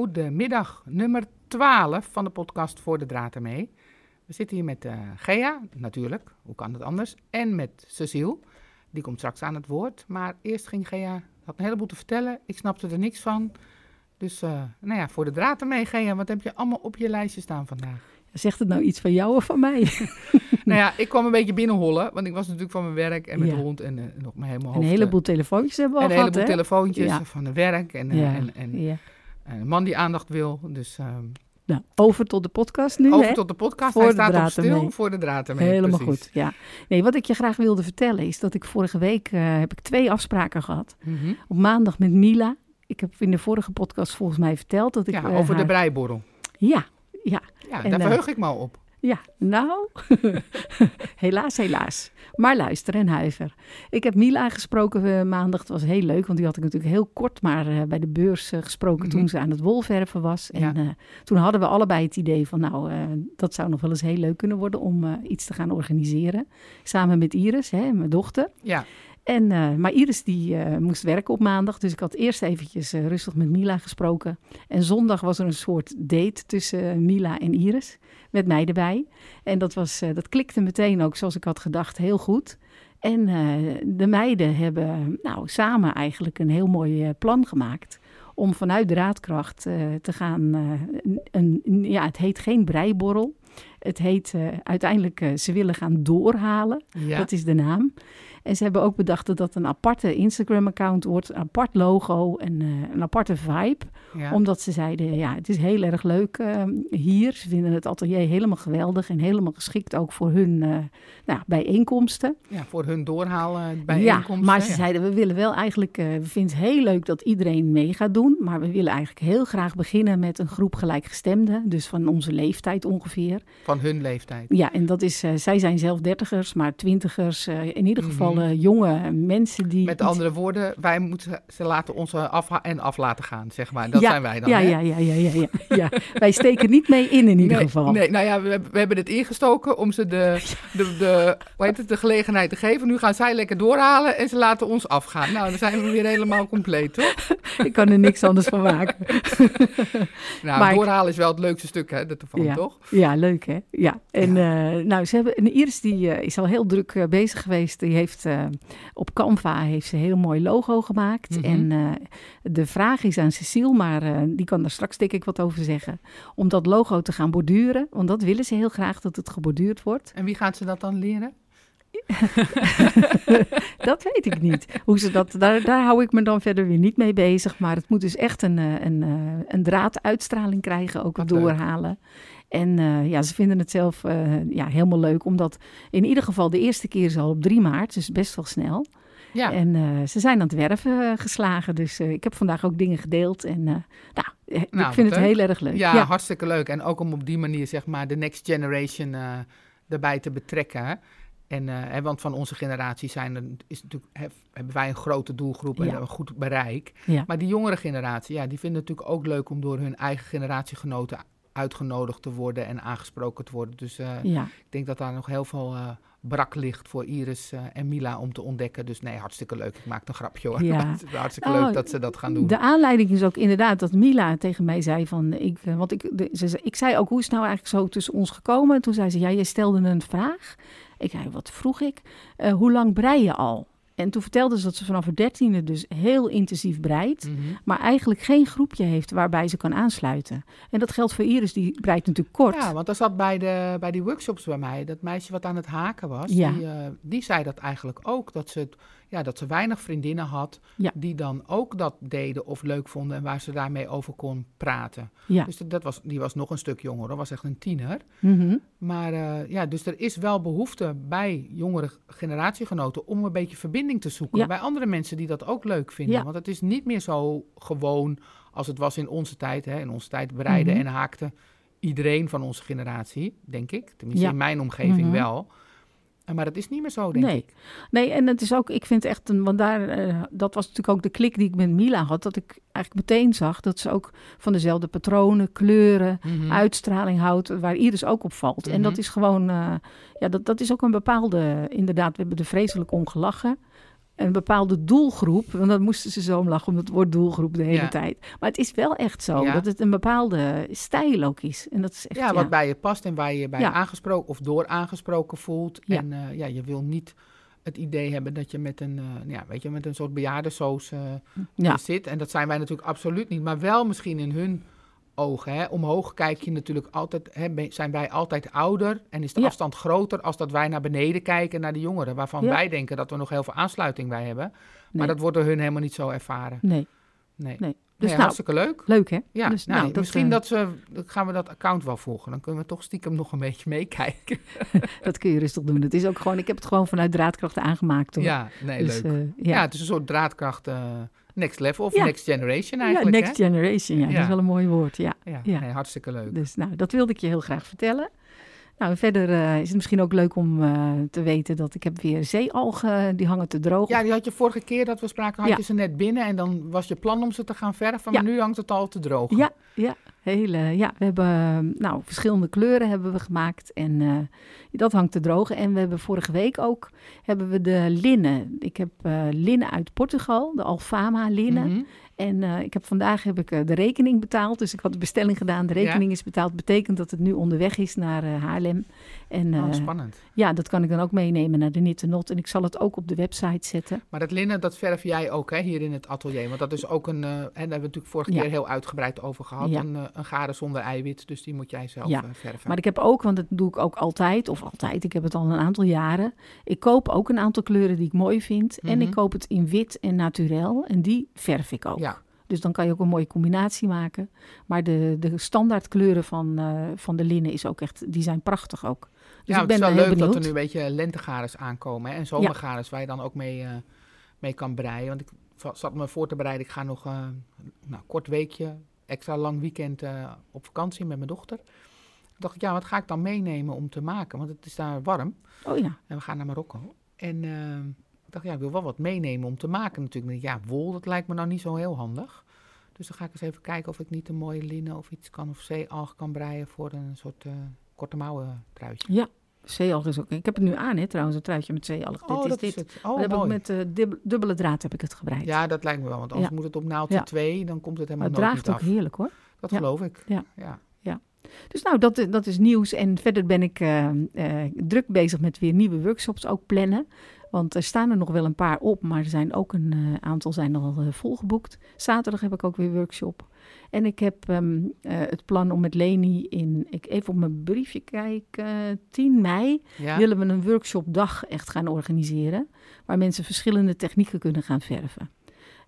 goedemiddag, nummer 12 van de podcast Voor de Draad ermee. We zitten hier met uh, Gea, natuurlijk, hoe kan het anders, en met Cecile. Die komt straks aan het woord, maar eerst ging Gea, had een heleboel te vertellen, ik snapte er niks van. Dus, uh, nou ja, voor de draad ermee, Gea, wat heb je allemaal op je lijstje staan vandaag? Zegt het nou iets van jou of van mij? nou ja, ik kwam een beetje binnenhollen, want ik was natuurlijk van mijn werk en met ja. de hond en uh, nog mijn helemaal hoofd. Een heleboel telefoontjes hebben we al Een gehad, heleboel hè? telefoontjes Ja. van het werk en, Ja. en, en Ja. Een man die aandacht wil. Dus ehm, Nou, over tot de podcast nu, over hè? tot de podcast. Voor Hij de staat op stil voor de draad ermee. Helemaal precies. goed, ja. Nee, wat ik je graag wilde vertellen is dat ik vorige week eh, heb ik twee afspraken gehad. Mhm. Op maandag met Mila. Ik heb in de vorige podcast volgens mij verteld dat ik... Ja, eh, over de breiborrel. Ja, ja, Ja, En, daar eh, verheug ik me al op. Ja, nou, helaas, helaas. Maar luister en huiver. Ik heb Mila gesproken eh, maandag. Het was heel leuk, want die had ik natuurlijk heel kort maar eh, bij de beurs eh, gesproken Mhm. toen ze aan het wolverven was. En Ja. toen hadden we allebei het idee van, nou, dat zou nog wel eens heel leuk kunnen worden om iets te gaan organiseren. Samen met Iris, hè, mijn dochter. Ja, En, eh, maar Iris die eh, moest werken op maandag, dus ik had eerst eventjes eh, rustig met Mila gesproken. En zondag was er een soort date tussen Mila en Iris, met mij erbij. En dat, was, dat klikte meteen ook, zoals ik had gedacht, heel goed. En de meiden hebben nou, samen eigenlijk een heel mooi plan gemaakt om vanuit de raadkracht eh, te gaan. een, ja, het heet geen breiborrel. Het heet uiteindelijk, ze willen gaan doorhalen. ja. Dat is de naam. En ze hebben ook bedacht dat dat een aparte Instagram-account wordt, een apart logo en eh, een aparte vibe. ja. Omdat ze zeiden, ja, het is heel erg leuk eh, hier. Ze vinden het atelier helemaal geweldig en helemaal geschikt ook voor hun eh, nou, bijeenkomsten. ja, voor hun doorhalen Ja, bijeenkomsten. maar ze ja. zeiden, we willen wel eigenlijk, we vinden het heel leuk dat iedereen mee gaat doen. Maar we willen eigenlijk heel graag beginnen met een groep gelijkgestemden. Dus van onze leeftijd ongeveer. Van hun leeftijd. Ja, en dat is, zij zijn zelf dertigers, maar twintigers. in ieder geval Mhm. Jonge mensen die... Met andere woorden, wij moeten ze laten ons af en af laten gaan, zeg maar. Dat Ja, zijn wij dan. ja, hè? ja, ja, ja, ja, ja, ja. Wij steken niet mee in in ieder nee, geval. Nee, nou ja, we, hebben- we hebben het ingestoken om ze de, de, de, hoe heet het, de gelegenheid te geven. Nu gaan zij lekker doorhalen en ze laten ons afgaan. Nou, dan zijn we weer helemaal compleet, toch? Ik kan er niks anders van maken. Nou, Maar doorhalen is wel het leukste stuk, hè, dat ervan, Ja. toch? Ja, leuk hè? Ja. En eh, nou, ze hebben, en Iris die eh, is al heel druk eh, bezig geweest. Die heeft eh, op Canva heeft ze een heel mooi logo gemaakt. Mhm. En eh, de vraag is aan Cecile, maar eh, die kan daar straks denk ik wat over zeggen. Om dat logo te gaan borduren. Want dat willen ze heel graag dat het geborduurd wordt. En wie gaat ze dat dan leren? Dat weet ik niet. Hoe ze dat, daar, daar hou ik me dan verder weer niet mee bezig. Maar het moet dus echt een, een, een draaduitstraling krijgen, ook leuk. En eh, ja, ze vinden het zelf eh, ja, helemaal leuk, omdat in ieder geval de eerste keer is al op 3 maart, dus best wel snel. Ja, En eh, ze zijn aan het werven geslagen, dus ik heb vandaag ook dingen gedeeld. En nou, Nou, ik vind het leuk. heel erg leuk. ja, hartstikke leuk. En ook om op die manier, zeg maar, de next generation erbij te betrekken. En, hè, want van onze generatie zijn er, is natuurlijk, hef- hebben wij een grote doelgroep en Ja. een goed bereik. Maar die jongere generatie, ja, die vinden het natuurlijk ook leuk om door hun eigen generatiegenoten uitgenodigd te worden en aangesproken te worden. Dus eh, ja. ik denk dat daar nog heel veel eh, brak ligt voor Iris eh, en Mila om te ontdekken. Dus nee, hartstikke leuk. Ik maak een grapje hoor. Ja. Hartstikke Oh, leuk dat ze dat gaan doen. De aanleiding is ook inderdaad dat Mila tegen mij zei van... Ik, want ik, de, ze, zei- ik zei ook, hoe is het nou eigenlijk zo tussen ons gekomen? En toen zei ze, ja, je stelde een vraag. Ik zei, wat vroeg ik? Hoe lang brei je al? En toen vertelde ze dat ze vanaf haar dertiende dus heel intensief breidt. Mhm. Maar eigenlijk geen groepje heeft waarbij ze kan aansluiten. En dat geldt voor Iris, die breidt natuurlijk kort. Ja, want er zat bij, de, bij die workshops bij mij, dat meisje wat aan het haken was, Ja. die, eh, die zei dat eigenlijk ook. Dat ze, het, ja, dat ze weinig vriendinnen had Ja. die dan ook dat deden of leuk vonden en waar ze daarmee over kon praten. Ja. Dus dat was, die was nog een stuk jonger, dat was echt een tiener. Mhm. Maar eh, ja, dus er is wel behoefte bij jongere generatiegenoten om een beetje verbinding te zoeken Ja. bij andere mensen die dat ook leuk vinden. Want het is niet meer zo gewoon als het was in onze tijd. Hè. In onze tijd bereiden Mhm. en haakte iedereen van onze generatie, denk ik. Tenminste, in mijn omgeving Mhm. wel. Eh, Maar dat is niet meer zo, denk Nee. ik. Nee, en het is ook, ik vind echt een, want daar, eh, dat was natuurlijk ook de klik die ik met Mila had, dat ik eigenlijk meteen zag dat ze ook van dezelfde patronen, kleuren, Mhm. uitstraling houdt, waar Iris ook op valt. En dat Mhm. is gewoon, eh, ja, dat, dat is ook een bepaalde, inderdaad, we hebben er vreselijk om gelachen. Een bepaalde doelgroep. Want dan moesten ze zo om lachen om het woord doelgroep de hele Ja. tijd. Maar het is wel echt zo Ja. dat het een bepaalde stijl ook is. En dat is echt, Ja, wat bij je past en waar je bij aangesproken of door aangesproken voelt. Ja. En eh, ja, je wil niet het idee hebben dat je met een, eh, ja, weet je, met een soort bejaardensoos ja. zit. En dat zijn wij natuurlijk absoluut niet. Maar wel misschien in hun ogen. Hè. Omhoog kijk je natuurlijk altijd, hè, zijn wij altijd ouder. En is de Ja. afstand groter als dat wij naar beneden kijken naar de jongeren. Waarvan Ja. wij denken dat we nog heel veel aansluiting bij hebben. Nee. Maar dat wordt door hun helemaal niet zo ervaren. Nee, Nee. nee. Dus nou, hartstikke leuk. leuk hè? Ja, dus, nou, dat, misschien eh, dat ze, dan gaan we dat account wel volgen. Dan kunnen we toch stiekem nog een beetje meekijken. dat kun je rustig doen. Het is ook gewoon, ik heb het gewoon vanuit draadkrachten aangemaakt. Hoor. Ja, nee, dus, leuk. eh, ja. ja. het is een soort draadkracht eh, next level of Ja. next generation Ja, eigenlijk. next hè? generation, ja, dat Ja. is wel een mooi woord. Ja. Ja, ja. Nee, hartstikke leuk. Dus nou, dat wilde ik je heel graag vertellen. Nou, verder eh, is het misschien ook leuk om eh, te weten dat ik heb weer zeealgen, die hangen te droog. Ja, die had je vorige keer dat we spraken, had Ja. je ze net binnen en dan was je plan om ze te gaan verven, Ja. maar nu hangt het al te droog. Ja, ja, hele, ja, we hebben eh, nou, verschillende kleuren hebben we gemaakt en eh, dat hangt te drogen. En we hebben vorige week ook hebben we de linnen. Ik heb eh, linnen uit Portugal, de Alfama linnen. Mhm. En eh, ik heb vandaag heb ik eh, de rekening betaald. Dus ik had de bestelling gedaan. De rekening is betaald. Betekent dat het nu onderweg is naar eh, Haarlem. En Oh, spannend. ja, dat kan ik dan ook meenemen naar de Nittenot. En ik zal het ook op de website zetten. Maar dat linnen, dat verf jij ook hè, hier in het atelier. Want dat is ook een, en daar hebben we natuurlijk vorige Ja. keer heel uitgebreid over gehad. Ja. Een, een garen zonder eiwit, dus die moet jij zelf Ja. verven. Maar ik heb ook, want dat doe ik ook altijd, of altijd, ik heb het al een aantal jaren. Ik koop ook een aantal kleuren die ik mooi vind. En Mhm. ik koop het in wit en naturel. En die verf ik ook. Ja. Dus dan kan je ook een mooie combinatie maken. Maar de, de standaard kleuren van, eh, van de linnen is ook echt, die zijn prachtig ook. Dus ja, ik het ben is eh, wel leuk dat er nu een beetje lentegares aankomen. Hè? En zomergares waar je dan ook mee, eh, mee kan breien. Want ik zat me voor te bereiden. Ik ga nog eh nou, kort weekje, extra lang weekend op vakantie met mijn dochter. Toen dacht ik, ja, wat ga ik dan meenemen om te maken? Want het is daar warm. Oh ja, En we gaan naar Marokko. En eh, ik dacht, ja, ik wil wel wat meenemen om te maken natuurlijk. Ja, wol, dat lijkt me nou niet zo heel handig. Dus dan ga ik eens even kijken of ik niet een mooie linnen of iets kan of zeealg kan breien voor een soort eh, korte mouwen truitje. zeealg is ook. Ik heb het nu aan, hè, trouwens, een truitje met zeealg. Oh, dit dat is is dit. het. Dat Oh, heb ik met dib- dubbele draad heb ik het gebreid. Ja, dat lijkt me wel, want anders Ja. moet het op naaldje Ja. 2, dan komt het maar helemaal het nooit draagt niet ook af. heerlijk hoor. Dat Ja. geloof ik. Ja. Dus nou, dat, dat is nieuws. En verder ben ik eh, eh, druk bezig met weer nieuwe workshops ook plannen. Want er staan er nog wel een paar op, maar er zijn ook een eh, aantal zijn al volgeboekt. Zaterdag heb ik ook weer workshop. En ik heb ehm, eh, het plan om met Leni in, ik even op mijn briefje kijken, 10 mei Ja? willen we een workshopdag echt gaan organiseren. Waar mensen verschillende technieken kunnen gaan verven.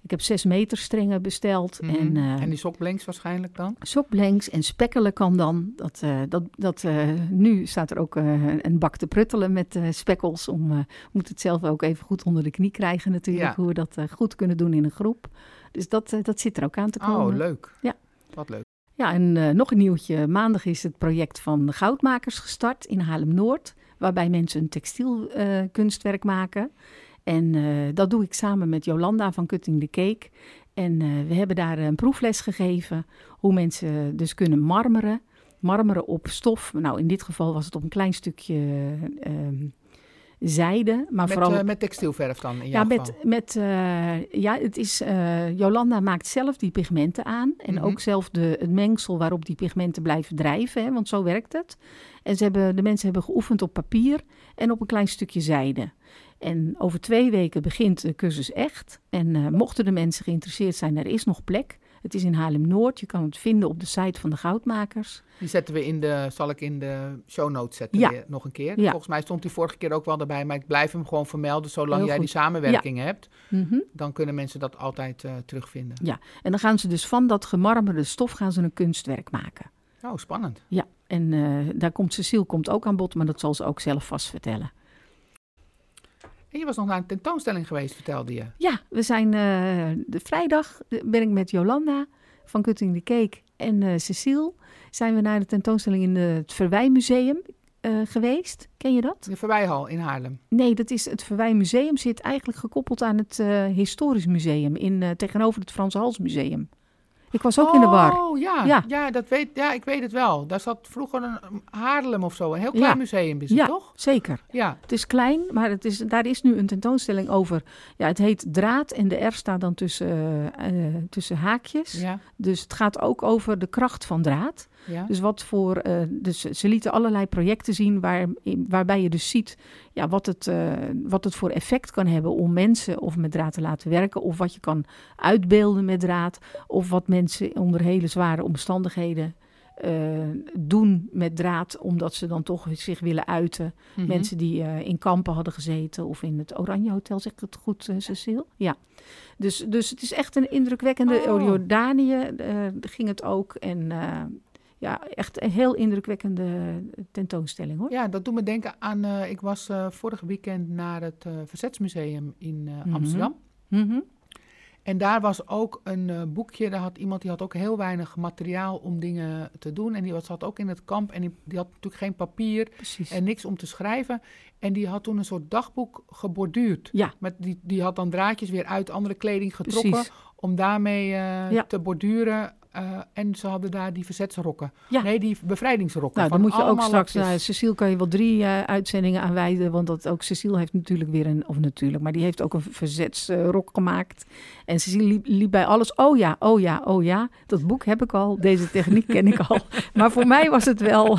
Ik heb zes meter strengen besteld. Mhm. En, eh, en die sokblanks waarschijnlijk dan? Sokblanks en spekkelen kan dan. Dat, eh, dat, dat, eh, nu staat er ook een bak te pruttelen met spekkels. Om, moet het zelf ook even goed onder de knie krijgen natuurlijk. Ja. Hoe we dat goed kunnen doen in een groep. Dus dat, dat zit er ook aan te komen. Oh, leuk. Ja. Wat leuk. Ja, en nog een nieuwtje. Maandag is het project van de Goudmakers gestart in Haarlem-Noord. Waarbij mensen een textielkunstwerk kunstwerk maken. En eh, dat doe ik samen met Jolanda van Cutting the Cake. En eh, we hebben daar een proefles gegeven hoe mensen dus kunnen marmeren. Marmeren op stof. Nou, in dit geval was het op een klein stukje ehm, zijde. Maar Met, vooral eh, met textielverf dan in ja, met, geval? met ja, het is, Jolanda maakt zelf die pigmenten aan. En Mhm. ook zelf de, het mengsel waarop die pigmenten blijven drijven, hè, want zo werkt het. En ze hebben, de mensen hebben geoefend op papier en op een klein stukje zijde. En over twee weken begint de cursus echt. En eh, mochten de mensen geïnteresseerd zijn, er is nog plek. Het is in Haarlem-Noord. Je kan het vinden op de site van de goudmakers. Die zetten we in de, zal ik in de show notes zetten Ja. weer, nog een keer. Ja. Volgens mij stond die vorige keer ook wel erbij, maar ik blijf hem gewoon vermelden. Zolang jij die samenwerking hebt, Mhm. dan kunnen mensen dat altijd eh, terugvinden. En dan gaan ze dus van dat gemarmerde stof gaan ze een kunstwerk maken. Oh, spannend. Ja, en eh, daar komt Cecile komt ook aan bod, maar dat zal ze ook zelf vast vertellen. En je was nog naar een tentoonstelling geweest, vertelde je. Ja, we zijn eh, de vrijdag ben ik met Jolanda van Cutting the Cake en eh, Cecile zijn we naar de tentoonstelling in het Verwijmuseum eh geweest. Ken je dat? De Verwijhal in Haarlem. Nee, dat is het Verwijmuseum zit eigenlijk gekoppeld aan het Historisch Museum in, tegenover het Frans Hals Museum. Ik was ook in de war. Oh, ja. Ja. Ja. dat weet, ja, ik weet het wel. Daar zat vroeger een Haarlem of zo. Een heel klein Ja. museum is het, Ja. toch? Zeker. Ja. Het is klein, maar het is, daar is nu een tentoonstelling over. Ja, het heet Draad en de R staat dan tussen, eh, eh, tussen haakjes. Ja. Dus het gaat ook over de kracht van draad. Ja. Dus wat voor. eh, dus ze lieten allerlei projecten zien waar, waarbij je dus ziet ja, wat, het, eh, wat het voor effect kan hebben om mensen of met draad te laten werken. Of wat je kan uitbeelden met draad. Of wat mensen onder hele zware omstandigheden eh, doen met draad, omdat ze dan toch zich willen uiten. Mhm. Mensen die in kampen hadden gezeten of in het Oranje Hotel, zeg ik het goed, eh, Cecile? Ja. Dus, dus het is echt een indrukwekkende. Oh. Jordanië ging het ook. En ja, echt een heel indrukwekkende tentoonstelling hoor. Ja, dat doet me denken aan... eh, ik was eh, vorig weekend naar het eh, Verzetsmuseum in Mhm. Amsterdam. Mhm. En daar was ook een boekje. Daar had iemand die had ook heel weinig materiaal om dingen te doen. En die was, zat ook in het kamp. En die, die had natuurlijk geen papier Precies. en niks om te schrijven. En die had toen een soort dagboek geborduurd. ja, Met die, die had dan draadjes weer uit andere kleding getrokken. precies. Om daarmee Ja. te borduren. Eh, en ze hadden daar die verzetsrokken. Ja. Nee, die bevrijdingsrokken. Nou, dan moet je ook straks, lapjes. nou, Cecile kan je wel drie eh, uitzendingen aan wijden, want dat ook Cecile heeft natuurlijk weer een, of natuurlijk, maar die heeft ook een verzetsrok gemaakt. En Cecile liep, liep bij alles, oh ja, oh ja, oh ja, dat boek heb ik al, deze techniek ken ik al. Maar voor mij was het wel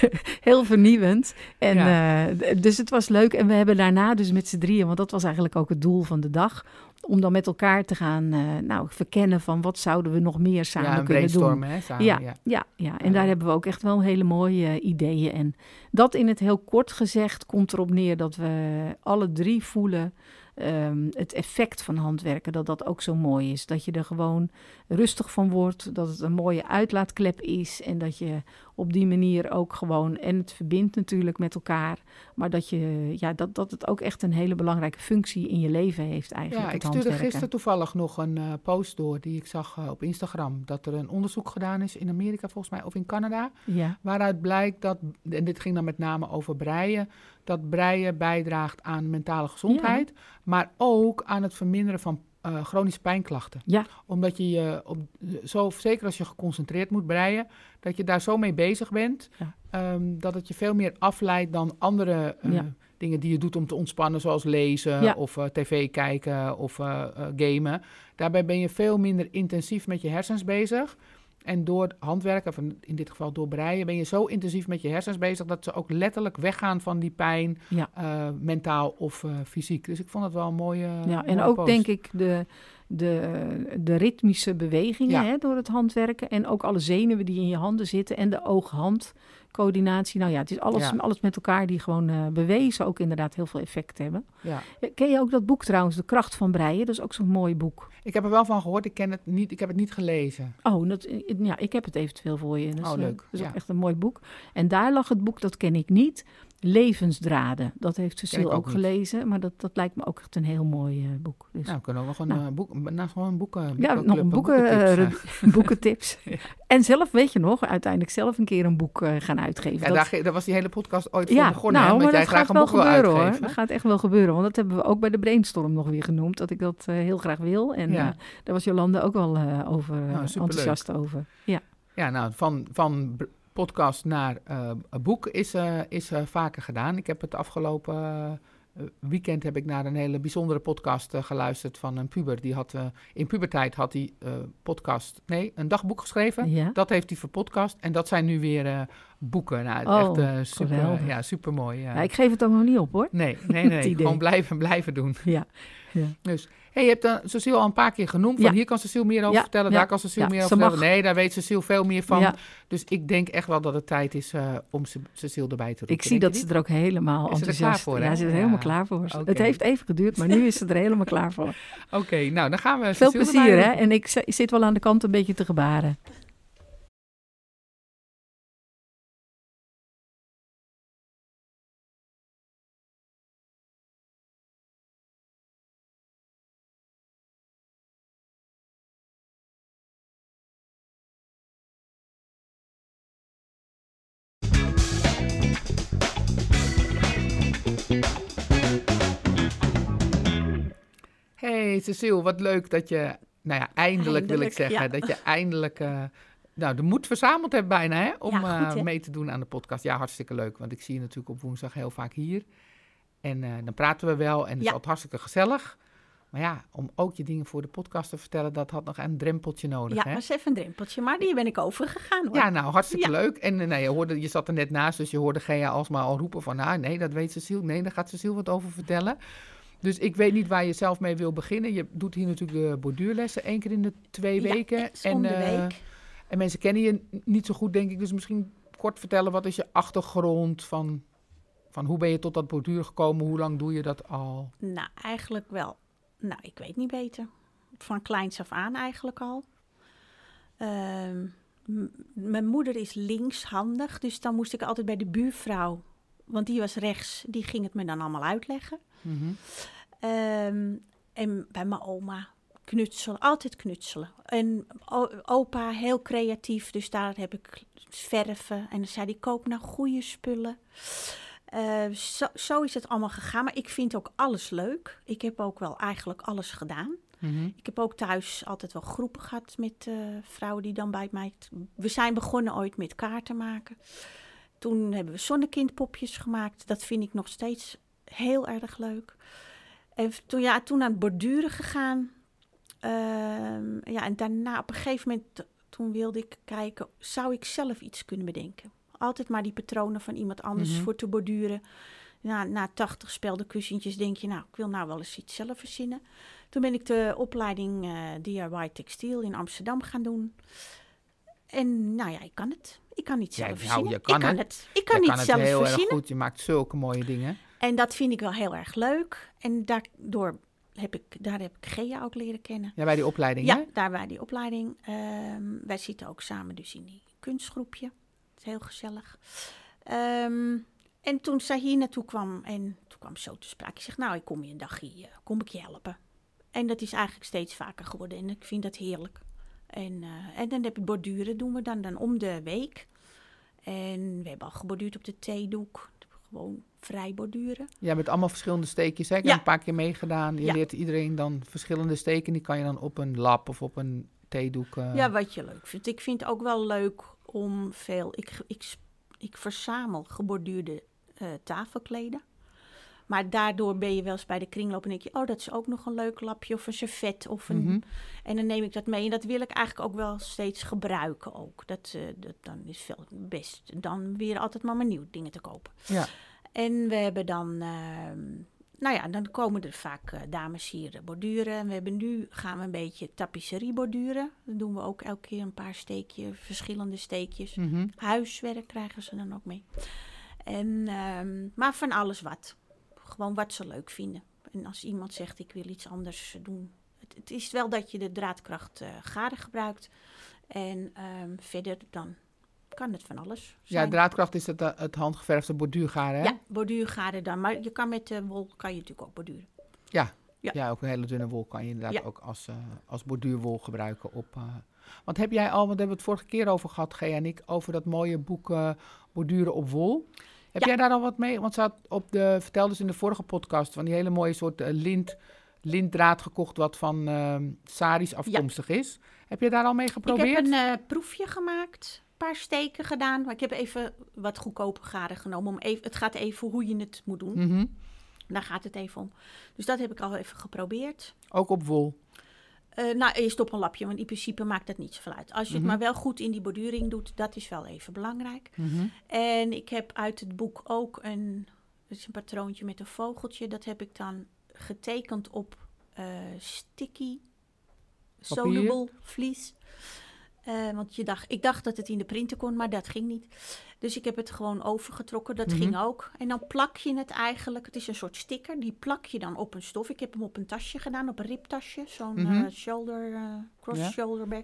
heel vernieuwend. En, eh, dus het was leuk en we hebben daarna dus met z'n drieën, want dat was eigenlijk ook het doel van de dag, om dan met elkaar te gaan eh, nou, verkennen van wat zouden we nog meer samen ja, kunnen doen. hè, samen. Ja, ja. ja, ja. en Ja. daar hebben we ook echt wel hele mooie eh, ideeën. En dat in het heel kort gezegd komt erop neer dat we alle drie voelen ehm, het effect van handwerken, dat dat ook zo mooi is. Dat je er gewoon rustig van wordt, dat het een mooie uitlaatklep is en dat je op die manier ook gewoon, en het verbindt natuurlijk met elkaar, maar dat, je, ja, dat, dat het ook echt een hele belangrijke functie in je leven heeft eigenlijk, Ja, ik stuurde handwerken. gisteren toevallig nog een eh, post door die ik zag eh, op Instagram. Dat er een onderzoek gedaan is in Amerika volgens mij, of in Canada. Ja, Waaruit blijkt dat, en dit ging dan met name over breien, dat breien bijdraagt aan mentale gezondheid. Maar ook aan het verminderen van eh, chronische pijnklachten. Ja. Omdat je je, op, zo, zeker als je geconcentreerd moet breien, dat je daar zo mee bezig bent. Ja. ehm, dat het je veel meer afleidt dan andere eh, Ja. dingen die je doet om te ontspannen, zoals lezen of eh, tv kijken of gamen. Daarbij ben je veel minder intensief met je hersens bezig. En door handwerken, of in dit geval door breien, ben je zo intensief met je hersens bezig dat ze ook letterlijk weggaan van die pijn, Ja. eh, mentaal of eh, fysiek. Dus ik vond het wel een mooie. Ja, en ook post. denk ik de, de, de ritmische bewegingen Ja. hè, door het handwerken. En ook alle zenuwen die in je handen zitten. En de oog-hand coördinatie. Nou ja, het is alles, Ja. alles met elkaar die gewoon eh, bewezen ook inderdaad heel veel effect hebben. Ja. Ken je ook dat boek trouwens, De Kracht van Breien? Dat is ook zo'n mooi boek. Ik heb er wel van gehoord, ik, ken het niet, ik heb het niet gelezen. Oh, dat, ja, ik heb het eventueel voor je. Is, Oh, eh, leuk, Dat is ja. ook echt een mooi boek. En daar lag het boek, dat ken ik niet, Levensdraden. Dat heeft Cecile ook, ook gelezen, maar dat, dat lijkt me ook echt een heel mooi eh, boek. Dus. Nou, we kunnen ook nog een Nou. boek, nou, gewoon boeken, Ja, nog een boeken, boekentips, eh. En zelf, weet je nog, uiteindelijk zelf een keer een boek eh, gaan uitgeven. Ja, Dat- daar, was die hele podcast ooit voor ja, begonnen. nou, hè, maar jij dat graag gaat wel gebeuren hoor. Dat gaat echt wel gebeuren, want dat hebben we ook bij de brainstorm nog weer genoemd, dat ik dat heel graag wil. En daar was Jolande ook wel over, Nou, enthousiast over. Ja, Ja, nou, van, van podcast naar eh, een boek is, eh, is eh, vaker gedaan. Ik heb het afgelopen weekend heb ik naar een hele bijzondere podcast geluisterd van een puber. Die had, in puberteit had hij podcast, nee, een dagboek geschreven. ja. Dat heeft hij verpodcast en dat zijn nu weer boeken. Nou, Oh, echt super, geweldig. ja, super mooi. Ja, ik geef het ook nog niet op hoor. Nee, nee, nee. Idee. gewoon blijven, blijven doen. Ja, ja. Dus, hey, je hebt uh, Cecile al een paar keer genoemd. Van Ja. hier kan Cecile meer over Ja, vertellen, daar kan Cecile meer over vertellen. mag. Nee, daar weet Cecile veel meer van. Dus ik denk echt wel dat het tijd is uh, om Ce- Cecile erbij te roepen. Ik zie dat ze er ook helemaal Is ze er enthousiast klaar voor, Ja, ze is er helemaal klaar voor. Het heeft even geduurd, maar nu is ze er helemaal klaar voor. Oké, nou dan gaan we Veel Cecile plezier hè. En ik zi- zit wel aan de kant een beetje te gebaren. Cecile, wat leuk dat je nou ja, eindelijk, wil ik zeggen. ja. Dat je eindelijk eh, nou, de moed verzameld hebt bijna hè, om Ja, goed, eh, mee te doen aan de podcast. Ja, hartstikke leuk. Want ik zie je natuurlijk op woensdag heel vaak hier. En eh, dan praten we wel en het is altijd hartstikke gezellig. Maar ja, om ook je dingen voor de podcast te vertellen, dat had nog een drempeltje nodig. Ja, hè? dat is even een drempeltje, maar die ben ik overgegaan hoor. Ja, nou, hartstikke Ja. leuk. En eh, nou, je, hoorde, je zat er net naast, dus je hoorde Gea alsmaar al roepen van... nou, nee, dat weet Cecile. Nee, daar gaat Cecile wat over vertellen. Dus ik weet niet waar je zelf mee wil beginnen. Je doet hier natuurlijk de borduurlessen één keer in de twee Ja, weken. de eh, week. en mensen kennen je niet zo goed, denk ik. Dus misschien kort vertellen, wat is je achtergrond van... Van hoe ben je tot dat borduur gekomen? Hoe lang doe je dat al? Nou, eigenlijk wel. Nou, ik weet niet beter. Van kleins af aan eigenlijk al. Ehm, mijn moeder is linkshandig, dus dan moest ik altijd bij de buurvrouw. Want die was rechts, die ging het me dan allemaal uitleggen. Mhm. Ehm, en bij mijn oma knutselen, altijd knutselen. En opa heel creatief, dus daar heb ik verven. En dan zei hij, koop nou goede spullen. Eh, zo, zo is het allemaal gegaan. Maar ik vind ook alles leuk. Ik heb ook wel eigenlijk alles gedaan. Mhm. Ik heb ook thuis altijd wel groepen gehad met eh, vrouwen die dan bij mij... We zijn begonnen ooit met kaarten maken. Toen hebben we zonnekindpopjes gemaakt. Dat vind ik nog steeds heel erg leuk. En toen, ja, toen aan het borduren gegaan. Ehm, ja, en daarna op een gegeven moment, toen wilde ik kijken, zou ik zelf iets kunnen bedenken? Altijd maar die patronen van iemand anders Mhm. voor te borduren. Na, na 80 speldenkussentjes denk je, nou, ik wil nou wel eens iets zelf verzinnen. Toen ben ik de opleiding eh, DIY Textiel in Amsterdam gaan doen. En nou ja, ik kan het. Ik kan niet Ja, zelf nou, verzinnen. je kan ik kan het. het. Ik kan je niet kan het zelf heel erg goed. Je maakt zulke mooie dingen. En dat vind ik wel heel erg leuk. En daardoor heb ik, daar heb ik Gea ook leren kennen. Ja, bij die opleiding, Ja, hè? daar bij die opleiding. Ehm, wij zitten ook samen dus in die kunstgroepje. Het is heel gezellig. Ehm, en toen zij hier naartoe kwam en toen kwam zo te sprake. Ik zeg, nou, ik kom je een dagje, eh, kom ik je helpen. En dat is eigenlijk steeds vaker geworden en ik vind dat heerlijk. En, eh, en dan heb ik borduren, doen we dan, dan om de week. En we hebben al geborduurd op de theedoek. Gewoon vrij borduren. Ja, met allemaal verschillende steekjes. Hè? Ik heb een paar keer meegedaan. Je Ja. leert iedereen dan verschillende steken. Die kan je dan op een lap of op een theedoek. eh, Ja, wat je leuk vindt. Ik vind het ook wel leuk om veel. Ik, ik, ik verzamel geborduurde eh, tafelkleden. Maar daardoor ben je wel eens bij de kringloop en denk je, oh, dat is ook nog een leuk lapje of een servet. Of een, Mhm. En dan neem ik dat mee. En dat wil ik eigenlijk ook wel steeds gebruiken ook. Dat, eh, dat dan is veel best. Dan weer altijd maar mijn nieuwe dingen te kopen. Ja. En we hebben dan, ehm, nou ja, dan komen er vaak eh, dames hier borduren. En we hebben nu, gaan we een beetje tapisserie borduren. Dan doen we ook elke keer een paar steekjes, verschillende steekjes. Mhm. Huiswerk krijgen ze dan ook mee. En, ehm, maar van alles wat. Gewoon wat ze leuk vinden. En als iemand zegt, ik wil iets anders doen. Het, het is wel dat je de draadkracht eh gade gebruikt. En ehm, verder dan kan het van alles Ja, draadkracht is het, eh, het handgeverfde borduurgaren, hè? Ja, borduurgaren dan. Maar je kan met de wol kan je natuurlijk ook borduren. Ja. Ja. Ja, ook een hele dunne wol kan je inderdaad Ja. ook als, eh, als borduurwol gebruiken. Op, eh, Want heb jij al, want daar hebben we het vorige keer over gehad, Gea en ik, over dat mooie boek eh, Borduren op wol. Heb jij daar al wat mee? Want ze had op de, vertelde ze in de vorige podcast van die hele mooie soort eh, lint, lintdraad gekocht wat van ehm saris afkomstig is. Heb je daar al mee geprobeerd? Ik heb een eh, proefje gemaakt. Een paar steken gedaan. Maar ik heb even wat goedkope garen genomen. Om even, het gaat even hoe je het moet doen. Mhm. Daar gaat het even om. Dus dat heb ik al even geprobeerd. Ook op wol. Eh, nou, eerst op een lapje, want in principe maakt dat niet zoveel uit. Als je Mhm. het maar wel goed in die borduring doet, dat is wel even belangrijk. Mhm. En ik heb uit het boek ook een, dat is een patroontje met een vogeltje. Dat heb ik dan getekend op eh, sticky soluble vlies. Eh, want je dacht, ik dacht dat het in de printer kon, maar dat ging niet. Dus ik heb het gewoon overgetrokken, dat Mhm. ging ook. En dan plak je het eigenlijk, het is een soort sticker, die plak je dan op een stof. Ik heb hem op een tasje gedaan, op een ribtasje, zo'n Mhm. eh, shoulder, eh, cross Ja. shoulder bag.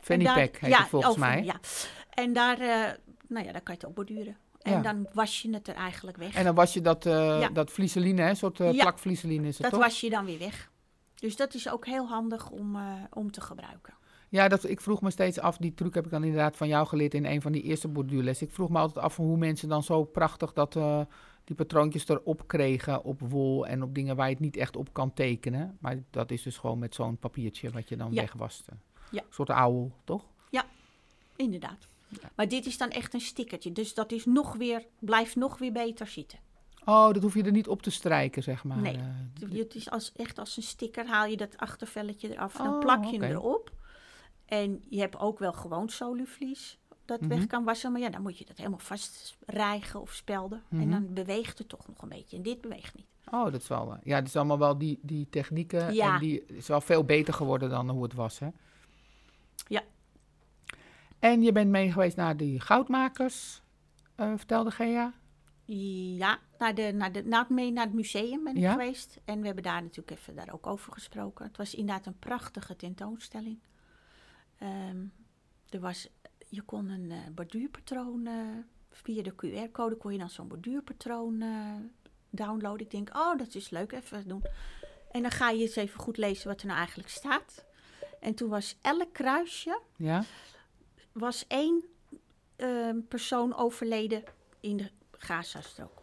Fanny daar- pack heet ja, het volgens over- mij. Ja, en daar, eh, nou ja, daar kan je het ook borduren. En Ja. dan was je het er eigenlijk weg. En dan was je dat, Ja. dat vlieseline, hè? Een soort eh Ja. plak vlieseline is het dat toch? was je dan weer weg. Dus dat is ook heel handig om, om te gebruiken. Ja, dat, ik vroeg me steeds af, die truc heb ik dan inderdaad van jou geleerd in een van die eerste borduurlessen. Ik vroeg me altijd af hoe mensen dan zo prachtig dat, eh, die patroontjes erop kregen op wol en op dingen waar je het niet echt op kan tekenen. Maar dat is dus gewoon met zo'n papiertje wat je dan Ja. wegwaste. Ja. Een soort ouwel, toch? Inderdaad. Ja. Maar dit is dan echt een stickertje. Dus dat is nog weer, blijft nog weer beter zitten. Oh, dat hoef je er niet op te strijken, zeg maar. Nee. eh. Het is als, echt als een sticker, haal je dat achtervelletje eraf. Dan Oh, plak je hem erop. En je hebt ook wel gewoon soluvlies dat Mhm. weg kan wassen. Maar ja, dan moet je dat helemaal vast rijgen of spelden. Mhm. En dan beweegt het toch nog een beetje. En dit beweegt niet. Oh, dat is wel. eh, Ja, het is allemaal wel die, die technieken. Ja. En die is wel veel beter geworden dan hoe het was, hè? Ja. En je bent mee geweest naar die goudmakers, eh, vertelde Gea. Ja, naar, de, naar, de, naar, mee naar het museum ben ik Ja? geweest. En we hebben daar natuurlijk even daar ook over gesproken. Het was inderdaad een prachtige tentoonstelling. Ehm, er was, je kon een eh, borduurpatroon, eh, via de QR-code kon je dan zo'n borduurpatroon eh, downloaden. Ik denk, oh, dat is leuk, even doen. En dan ga je eens even goed lezen wat er nou eigenlijk staat. En toen was elk kruisje Ja? was één ehm, persoon overleden in de Gazastrook.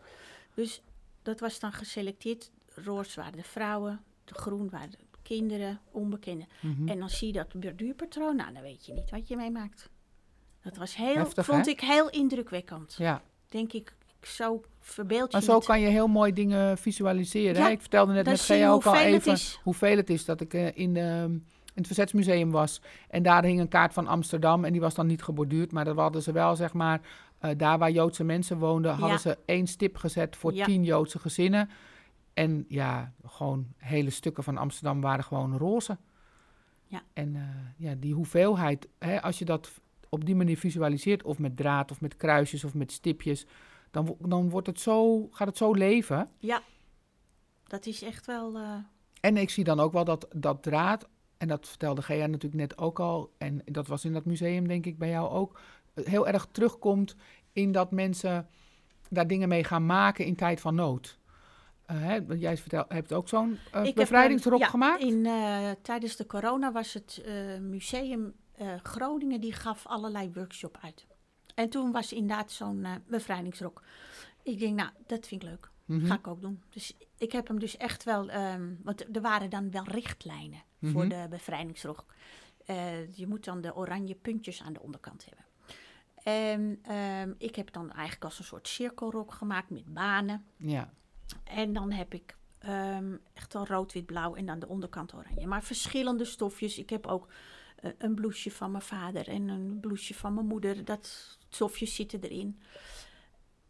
Dus dat was dan geselecteerd. Roos waren de vrouwen, de groen waren de kinderen, onbekenden. Mhm. En dan zie je dat borduurpatroon. Nou, dan weet je niet wat je meemaakt. Dat was heel, Heftig, vond hè? ik heel indrukwekkend. Ja, Denk ik, zo verbeeld je maar zo het. kan je heel mooi dingen visualiseren. Ja? Ik vertelde net met Gea ook al even hoeveel het is dat ik eh, in, de, in het Verzetsmuseum was. En daar hing een kaart van Amsterdam en die was dan niet geborduurd. Maar dat hadden ze wel, zeg maar, eh, daar waar Joodse mensen woonden, hadden Ja. ze één stip gezet voor Ja. tien Joodse gezinnen. En ja, gewoon hele stukken van Amsterdam waren gewoon roze. Ja. En eh, ja, die hoeveelheid, hè, als je dat op die manier visualiseert, of met draad, of met kruisjes, of met stipjes, dan, dan wordt het zo, gaat het zo leven. Ja, dat is echt wel... eh, En ik zie dan ook wel dat, dat draad, en dat vertelde Gea natuurlijk net ook al, en dat was in dat museum denk ik bij jou ook, heel erg terugkomt in dat mensen daar dingen mee gaan maken in tijd van nood. Eh, want jij vertel, hebt ook zo'n eh, heb, bevrijdingsrok eh, ja, gemaakt? In, eh, tijdens de corona was het eh, museum eh, Groningen die gaf allerlei workshop uit. En toen was inderdaad zo'n eh, bevrijdingsrok. Ik denk, nou, dat vind ik leuk. Mhm. Ga ik ook doen. Dus ik heb hem dus echt wel, ehm, want er waren dan wel richtlijnen voor Mhm. de bevrijdingsrok. Eh, je moet dan de oranje puntjes aan de onderkant hebben. En ehm, ik heb dan eigenlijk als een soort cirkelrok gemaakt met banen. Ja, En dan heb ik ehm, echt al rood, wit, blauw en dan de onderkant oranje. Maar verschillende stofjes. Ik heb ook eh, een blouseje van mijn vader en een blouseje van mijn moeder. Dat stofjes zitten erin.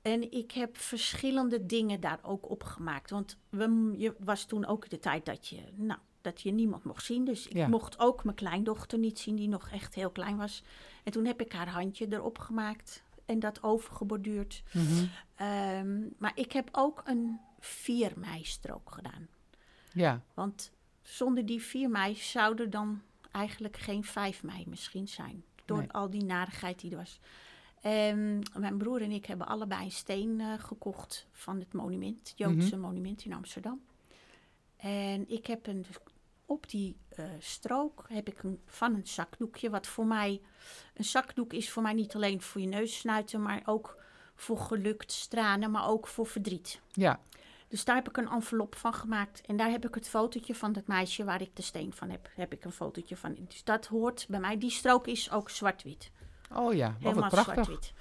En ik heb verschillende dingen daar ook op gemaakt. Want we, je was toen ook de tijd dat je, nou, dat je niemand mocht zien. Dus ik Ja. mocht ook mijn kleindochter niet zien, die nog echt heel klein was. En toen heb ik haar handje erop gemaakt en dat overgeborduurd. mhm. Ehm, maar ik heb ook een 4 mei strook gedaan. ja. Want zonder die 4 mei zou er dan eigenlijk geen 5 mei misschien zijn. Door Nee. al die narigheid die er was. Ehm, mijn broer en ik hebben allebei een steen eh, gekocht van het monument, het Joodse monument in Amsterdam. En ik heb een, op die eh, strook heb ik een, van een zakdoekje, wat voor mij, een zakdoek is voor mij niet alleen voor je neus snuiten, maar ook voor geluk, tranen, maar ook voor verdriet. ja. Dus daar heb ik een envelop van gemaakt. En daar heb ik het fotootje van dat meisje waar ik de steen van heb. Heb ik een fotootje van. Dus dat hoort bij mij. Die strook is ook zwart-wit. Oh ja, wat Helemaal prachtig. zwart-wit.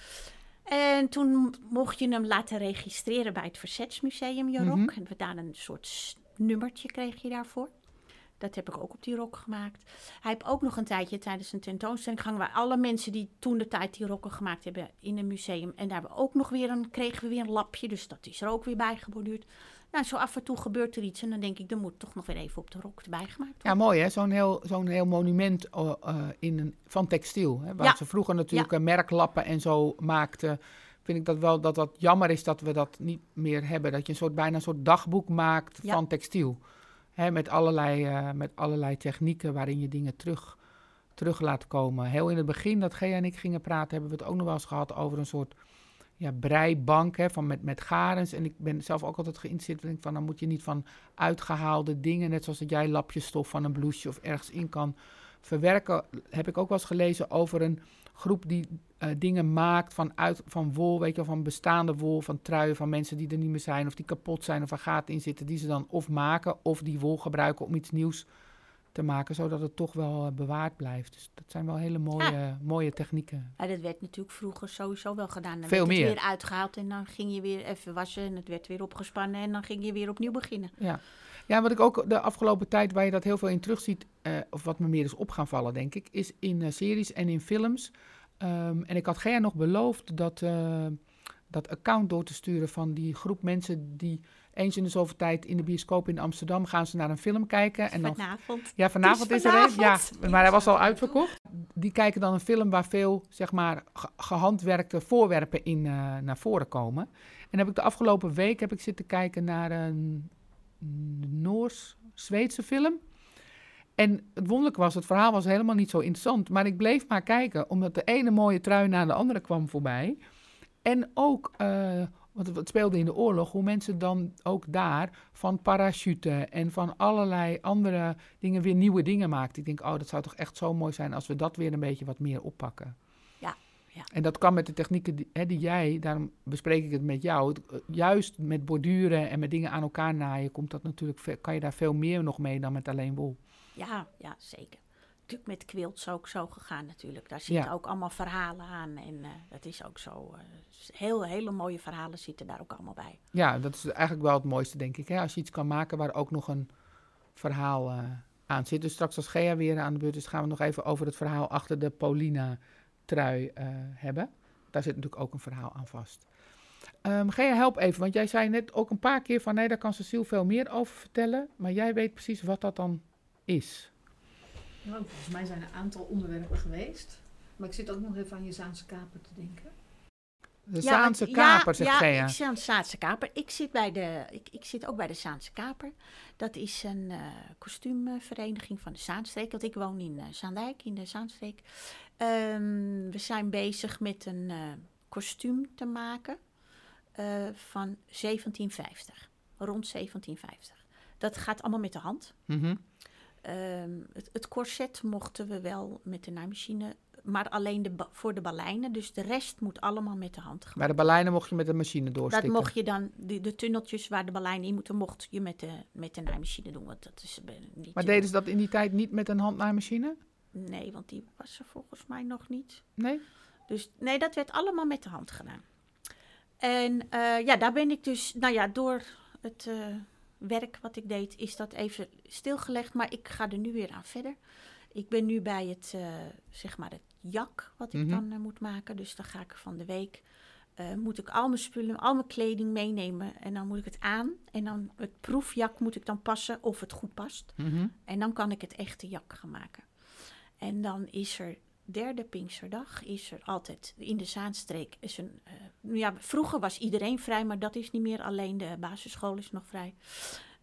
En toen mocht je hem laten registreren bij het Verzetsmuseum, je rok. Mhm. En we daar een soort nummertje kreeg je daarvoor. Dat heb ik ook op die rok gemaakt. Hij heeft ook nog een tijdje tijdens een tentoonstelling gehangen... waar alle mensen die toen de tijd die rokken gemaakt hebben in een museum... en daar hebben we ook nog weer een, kregen we weer een lapje, dus dat is er ook weer bij geborduurd. Nou, zo af en toe gebeurt er iets en dan denk ik... er moet toch nog weer even op de rok erbij gemaakt worden. Ja, mooi hè, zo'n heel, zo'n heel monument eh, eh, in een, van textiel. Hè, waar Ja. ze vroeger natuurlijk merklappen en zo maakten. Vind ik dat wel dat dat jammer is dat we dat niet meer hebben. Dat je een soort, bijna een soort dagboek maakt Ja. van textiel. Met, allerlei, eh, met allerlei technieken waarin je dingen terug, terug laat komen. Heel in het begin dat Gea en ik gingen praten, hebben we het ook nog wel eens gehad over een soort ja, breibank hè, van met, met garens. En ik ben zelf ook altijd geïnteresseerd. Van, dan moet je niet van uitgehaalde dingen, net zoals dat jij lapjes stof van een blouseje of ergens in kan verwerken. Heb ik ook wel eens gelezen over een groep die eh, dingen maakt van, uit, van wol, weet je van bestaande wol, van truien van mensen die er niet meer zijn of die kapot zijn of er gaten in zitten, die ze dan of maken of die wol gebruiken om iets nieuws te maken, zodat het toch wel eh, bewaard blijft. Dus dat zijn wel hele mooie, mooie technieken. Ja, dat werd natuurlijk vroeger sowieso wel gedaan. Dan Veel werd het meer. weer uitgehaald en dan ging je weer even wassen en het werd weer opgespannen en dan ging je weer opnieuw beginnen. Ja. ja, wat ik ook de afgelopen tijd, waar je dat heel veel in terugziet, eh of wat me meer is op gaan vallen, denk ik, is in series en in films. Ehm, en ik had Gea nog beloofd dat, eh, dat account door te sturen van die groep mensen die eens in de zoveel tijd in de bioscoop in Amsterdam gaan ze naar een film kijken. En dan Vanavond. Ja, vanavond Het is, is er een. Ja, maar hij was al uitverkocht. Die kijken dan een film waar veel, zeg maar, ge- gehandwerkte voorwerpen in eh, naar voren komen. En heb ik de afgelopen week heb ik zitten kijken naar een Noors-Zweedse film. En het wonderlijke was, het verhaal was helemaal niet zo interessant. Maar ik bleef maar kijken, omdat de ene mooie trui na de andere kwam voorbij. En ook, eh, want het- speelde in de oorlog, hoe mensen dan ook daar van parachuten en van allerlei andere dingen weer nieuwe dingen maakten. Ik denk, oh, dat zou toch echt zo mooi zijn als we dat weer een beetje wat meer oppakken. Ja, ja. En dat kan met de technieken die, hè, die jij, daarom bespreek ik het met jou. Het, eh, juist met borduren en met dingen aan elkaar naaien, komt dat natuurlijk, kan je daar veel meer nog mee dan met alleen wol. Ja, ja, zeker. Natuurlijk met quilts ook zo gegaan natuurlijk. Daar zitten Ja. ook allemaal verhalen aan en eh, dat is ook zo. eh, heel, hele mooie verhalen zitten daar ook allemaal bij. Ja, dat is eigenlijk wel het mooiste, denk ik. Hè? Als je iets kan maken waar ook nog een verhaal eh, aan zit. Dus straks als Gea weer aan de beurt is, gaan we nog even over het verhaal achter de Paulina-trui hebben. Daar zit natuurlijk ook een verhaal aan vast. Ehm Gea, help even, want jij zei net ook een paar keer van... nee, daar kan Cecile veel meer over vertellen. Maar jij weet precies wat dat dan is. Nou, volgens mij zijn er een aantal onderwerpen geweest. Maar ik zit ook nog even aan je Zaanse kaper te denken. De Ja, Zaanse want- kaper, ja, zegt ja, Gea. ik zit aan de Zaanse kaper. Ik zit, bij de, ik, ik zit ook bij de Zaanse kaper. Dat is een eh, kostuumvereniging van de Zaanstreek. Want ik woon in eh, Zaandijk, in de Zaanstreek. Ehm, we zijn bezig met een eh, kostuum te maken eh, van 1750. Rond 1750. Dat gaat allemaal met de hand. Mhm. Ehm, het, het corset mochten we wel met de naaimachine, maar alleen de voor de baleinen. Dus de rest moet allemaal met de hand gemaakt Bij de baleinen mocht je met de machine dat doorstikken. mocht je dan, de, de tunneltjes waar de baleinen in moeten, mocht je met de, met de naaimachine doen. Want dat is eh, niet Maar deden ze dat in die tijd niet met een handnaaimachine? Nee, want die was er volgens mij nog niet. Nee? Dus nee, dat werd allemaal met de hand gedaan. En eh, ja, daar ben ik dus, nou ja, door het eh, werk wat ik deed, is dat even stilgelegd. Maar ik ga er nu weer aan verder. Ik ben nu bij het, eh, zeg maar, het jak wat ik Mhm. dan eh, moet maken. Dus dan ga ik van de week, eh, moet ik al mijn spullen, al mijn kleding meenemen. En dan moet ik het aan. En dan het proefjak moet ik dan passen of het goed past. Mhm. En dan kan ik het echte jak gaan maken. En dan is er derde Pinksterdag, is er altijd in de Zaanstreek. Is een, eh, ja, vroeger was iedereen vrij, maar dat is niet meer. Alleen de basisschool is nog vrij.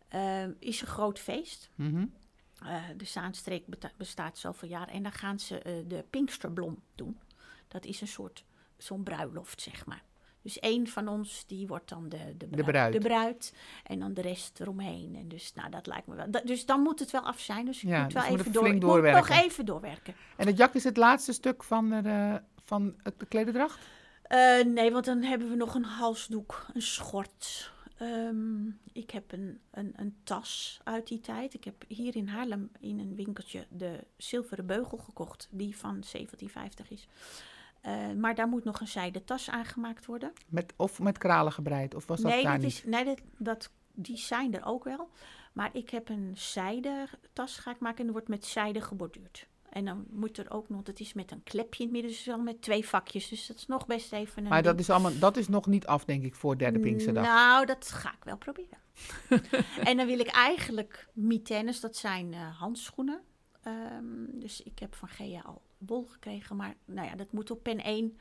Eh, is een groot feest. Mhm. Eh, de Zaanstreek bestaat zoveel jaar. En dan gaan ze de Pinksterblom doen. Dat is een soort, zo'n bruiloft, zeg maar. Dus één van ons, die wordt dan de, de, bruid, bruid. de bruid. En dan de rest eromheen. En dus, nou, dat lijkt me wel. dus dan moet het wel af zijn. Dus ik Ja, moet wel dus moet even door, moet nog doorwerken. even doorwerken. En het jak is het laatste stuk van, de, eh, van het- de klederdracht? Eh, nee, want dan hebben we nog een halsdoek, een schort. Ehm, ik heb een, een, een tas uit die tijd. Ik heb hier in Haarlem in een winkeltje de zilveren beugel gekocht, die van 1750 is. Eh, maar daar moet nog een zijden tas aangemaakt worden. Met, of met kralen gebreid? Of was dat nee, daar dat niet? is, nee dat, dat, die zijn er ook wel. Maar ik heb een zijden tas ga ik maken en er wordt met zijde geborduurd. En dan moet er ook nog, dat is met een klepje in het midden, dus wel met twee vakjes. Dus dat is nog best even een Maar dat is, allemaal, dat is nog niet af, denk ik, voor derde Pinksterdag. Nou, dat ga ik wel proberen. en dan wil ik eigenlijk mitaines, dat zijn eh, handschoenen. Ehm, dus ik heb van Gea al wol gekregen, maar nou ja, dat moet op pen 1.